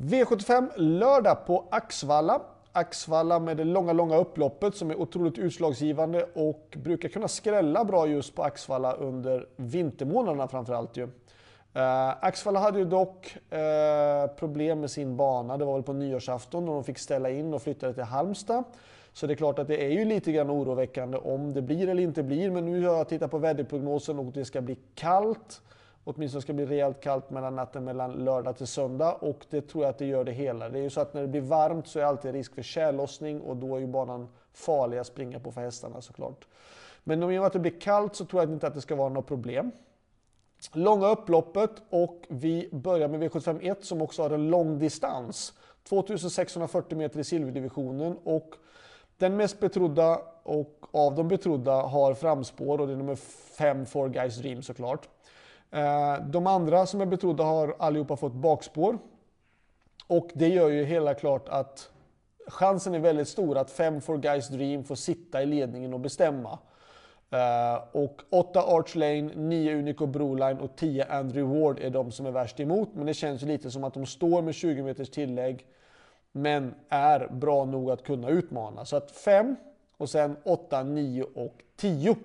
V75 lördag på Axvalla. Axvalla med det långa, långa upploppet som är otroligt utslagsgivande och brukar kunna skrälla bra just på Axvalla under vintermånaderna framförallt ju. Uh, Axvalla hade ju dock uh, problem med sin bana. Det var väl på nyårsafton när de fick ställa in och flyttade till Halmstad. Så det är klart att det är ju lite grann oroväckande om det blir eller inte blir. Men nu har jag tittat på väderprognosen och det ska bli kallt. Åtminstone ska bli rejält kallt mellan natten mellan lördag till söndag och det tror jag att det gör det hela. Det är ju så att när det blir varmt så är det alltid risk för tjällossning och då är ju banan farlig att springa på för hästarna såklart. Men om att det blir kallt så tror jag inte att det ska vara något problem. Långa upploppet och vi börjar med V751 som också har en lång distans. 2640 meter i silverdivisionen och den mest betrodda och av de betrodda har framspår och det är nummer 5 four Guys Dream såklart. Eh, de andra som är betrodda har allihopa fått bakspår. Och det gör ju hela klart att chansen är väldigt stor att 5 For Guys Dream får sitta i ledningen och bestämma. Eh, och 8 Arch Lane, 9 Unico Broline och 10 Andrew Ward är de som är värst emot. Men det känns ju lite som att de står med 20 meters tillägg. Men är bra nog att kunna utmana. Så att 5 och sen 8, 9 och 10.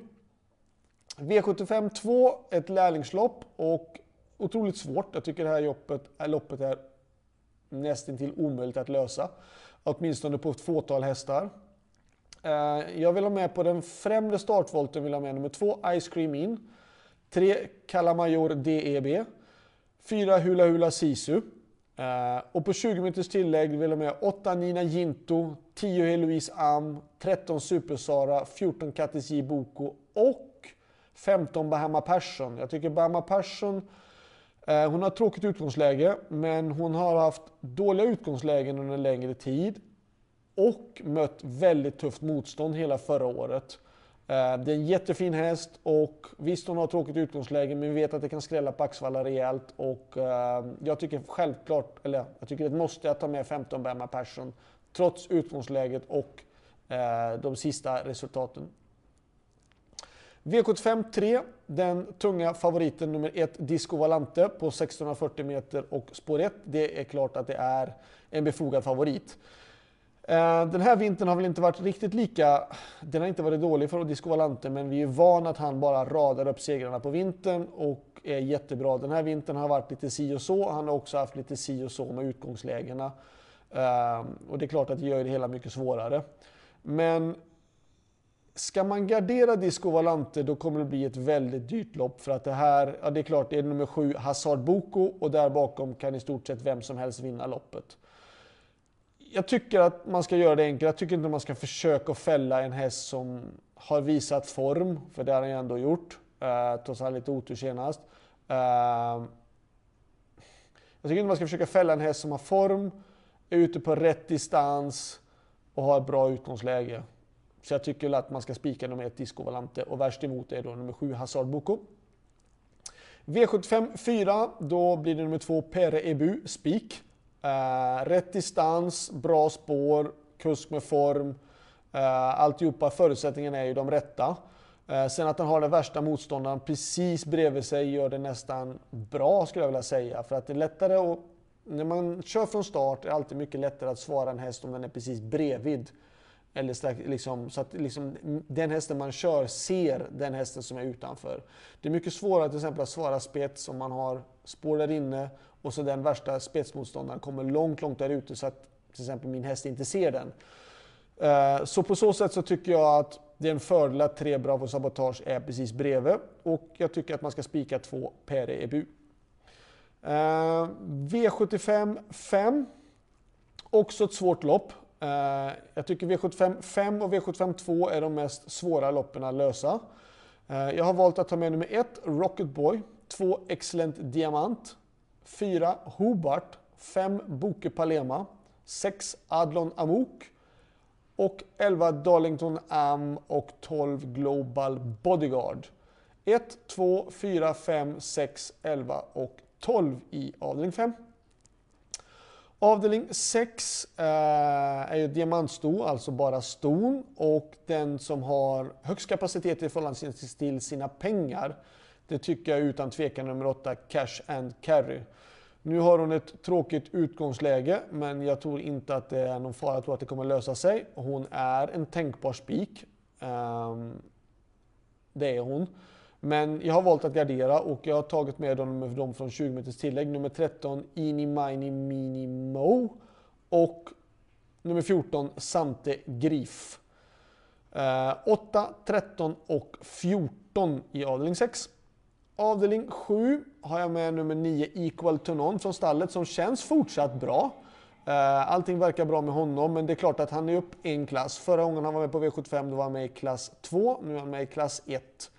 V75 2, ett lärlingslopp och otroligt svårt. Jag tycker det här loppet, äh, loppet är nästintill omöjligt att lösa. Åtminstone på ett fåtal hästar. Eh, jag vill ha med på den främre startvolten, vill ha med nummer 2 Ice Cream In. 3 Kalamajor DEB. 4 Hula Hula Sisu. Eh, och på 20 meters tillägg vill jag med 8 Nina Ginto, 10 Heloise Am, 13 Super Sara, 14 Kattis J Boko och 15 Bahama Persson. Jag tycker Bahama Persson, eh, hon har ett tråkigt utgångsläge, men hon har haft dåliga utgångslägen under en längre tid och mött väldigt tufft motstånd hela förra året. Eh, det är en jättefin häst och visst hon har tråkigt utgångsläge men vi vet att det kan skrälla på Axvalla rejält och eh, jag tycker självklart, eller jag tycker det måste jag ta med 15 Bahama Persson trots utgångsläget och de sista resultaten. V75 3, den tunga favoriten nummer 1, Disco Valante på 1640 meter och spår 1. Det är klart att det är en befogad favorit. Eh, den här vintern har väl inte varit riktigt lika, den har inte varit dålig för Disco Valante men vi är vana att han bara radar upp segrarna på vintern och är jättebra. Den här vintern har varit lite si och så, han har också haft lite si och så med utgångslägena. Eh, och det är klart att det gör det hela mycket svårare. Men Ska man gardera Disco Valante då kommer det bli ett väldigt dyrt lopp för att det här, ja det är klart det är nummer sju Hazard Boko och där bakom kan i stort sett vem som helst vinna loppet. Jag tycker att man ska göra det enkelt. Jag tycker inte man ska försöka fälla en häst som har visat form, för det har han ju ändå gjort. Eh, trots att han lite otur senast. Eh, jag tycker inte man ska försöka fälla en häst som har form, är ute på rätt distans och har ett bra utgångsläge. Så jag tycker att man ska spika nummer 1 Disco Valante och värst emot är då nummer 7 Hazard Boko. V75 4, då blir det nummer 2 Pere Ebu, spik. Uh, rätt distans, bra spår, kusk med form. Uh, alltihopa, förutsättningarna är ju de rätta. Uh, sen att han har den värsta motståndaren precis bredvid sig gör det nästan bra skulle jag vilja säga. För att det är lättare att... När man kör från start är det alltid mycket lättare att svara en häst om den är precis bredvid. Eller strax, liksom, så att liksom, den hästen man kör ser den hästen som är utanför. Det är mycket svårare till exempel att svara spets om man har spår där inne och så den värsta spetsmotståndaren kommer långt, långt där ute så att till exempel min häst inte ser den. Eh, så på så sätt så tycker jag att det är en fördel att tre Bravo Sabotage är precis bredvid och jag tycker att man ska spika två Pere Ebu. Eh, V75 5. Också ett svårt lopp. Eh, jag tycker V75 5 och V75 2 är de mest svåra loppen att lösa. Eh, jag har valt att ta med nummer 1, Rocket Boy, 2 Excellent Diamant, 4 Hobart, 5 Boke Palema, 6 Adlon Amok och 11 Darlington Am och 12 Global Bodyguard. 1, 2, 4, 5, 6, 11 och 12 i avdelning 5. Avdelning 6 eh, är ju diamantsto, alltså bara ston och den som har högst kapacitet i förhållande till sina pengar. Det tycker jag utan tvekan nummer 8, Cash and Carry. Nu har hon ett tråkigt utgångsläge, men jag tror inte att det är någon fara. Jag tror att det kommer lösa sig. Hon är en tänkbar spik. Eh, det är hon. Men jag har valt att gardera och jag har tagit med dem, dem från 20 meters tillägg. Nummer 13 Ini Mini Mini Mo och nummer 14 Sante Grif. Eh, 8, 13 och 14 i avdelning 6. Avdelning 7 har jag med nummer 9 Equal to None från stallet som känns fortsatt bra. Eh, allting verkar bra med honom, men det är klart att han är upp en klass. Förra gången han var med på V75 då var han med i klass 2, nu är han med i klass 1.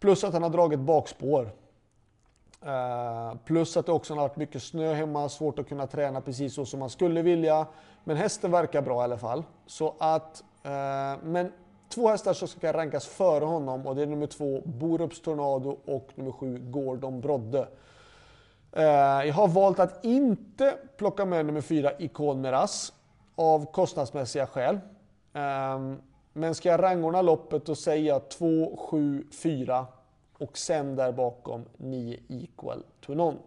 Plus att han har dragit bakspår. Uh, plus att det också har varit mycket snö hemma, svårt att kunna träna precis så som man skulle vilja. Men hästen verkar bra i alla fall. Så att, uh, men två hästar som ska rankas före honom och det är nummer två Borups Tornado och nummer sju Gordon Brodde. Uh, jag har valt att inte plocka med nummer fyra Ikon Meras av kostnadsmässiga skäl. Ehm, men ska jag rangordna loppet då säger jag 2, 7, 4 och sen där bakom 9 Equal to None.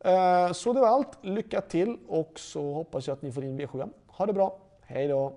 Eh, så det var allt. Lycka till och så hoppas jag att ni får in V7. Ha det bra. Hej då!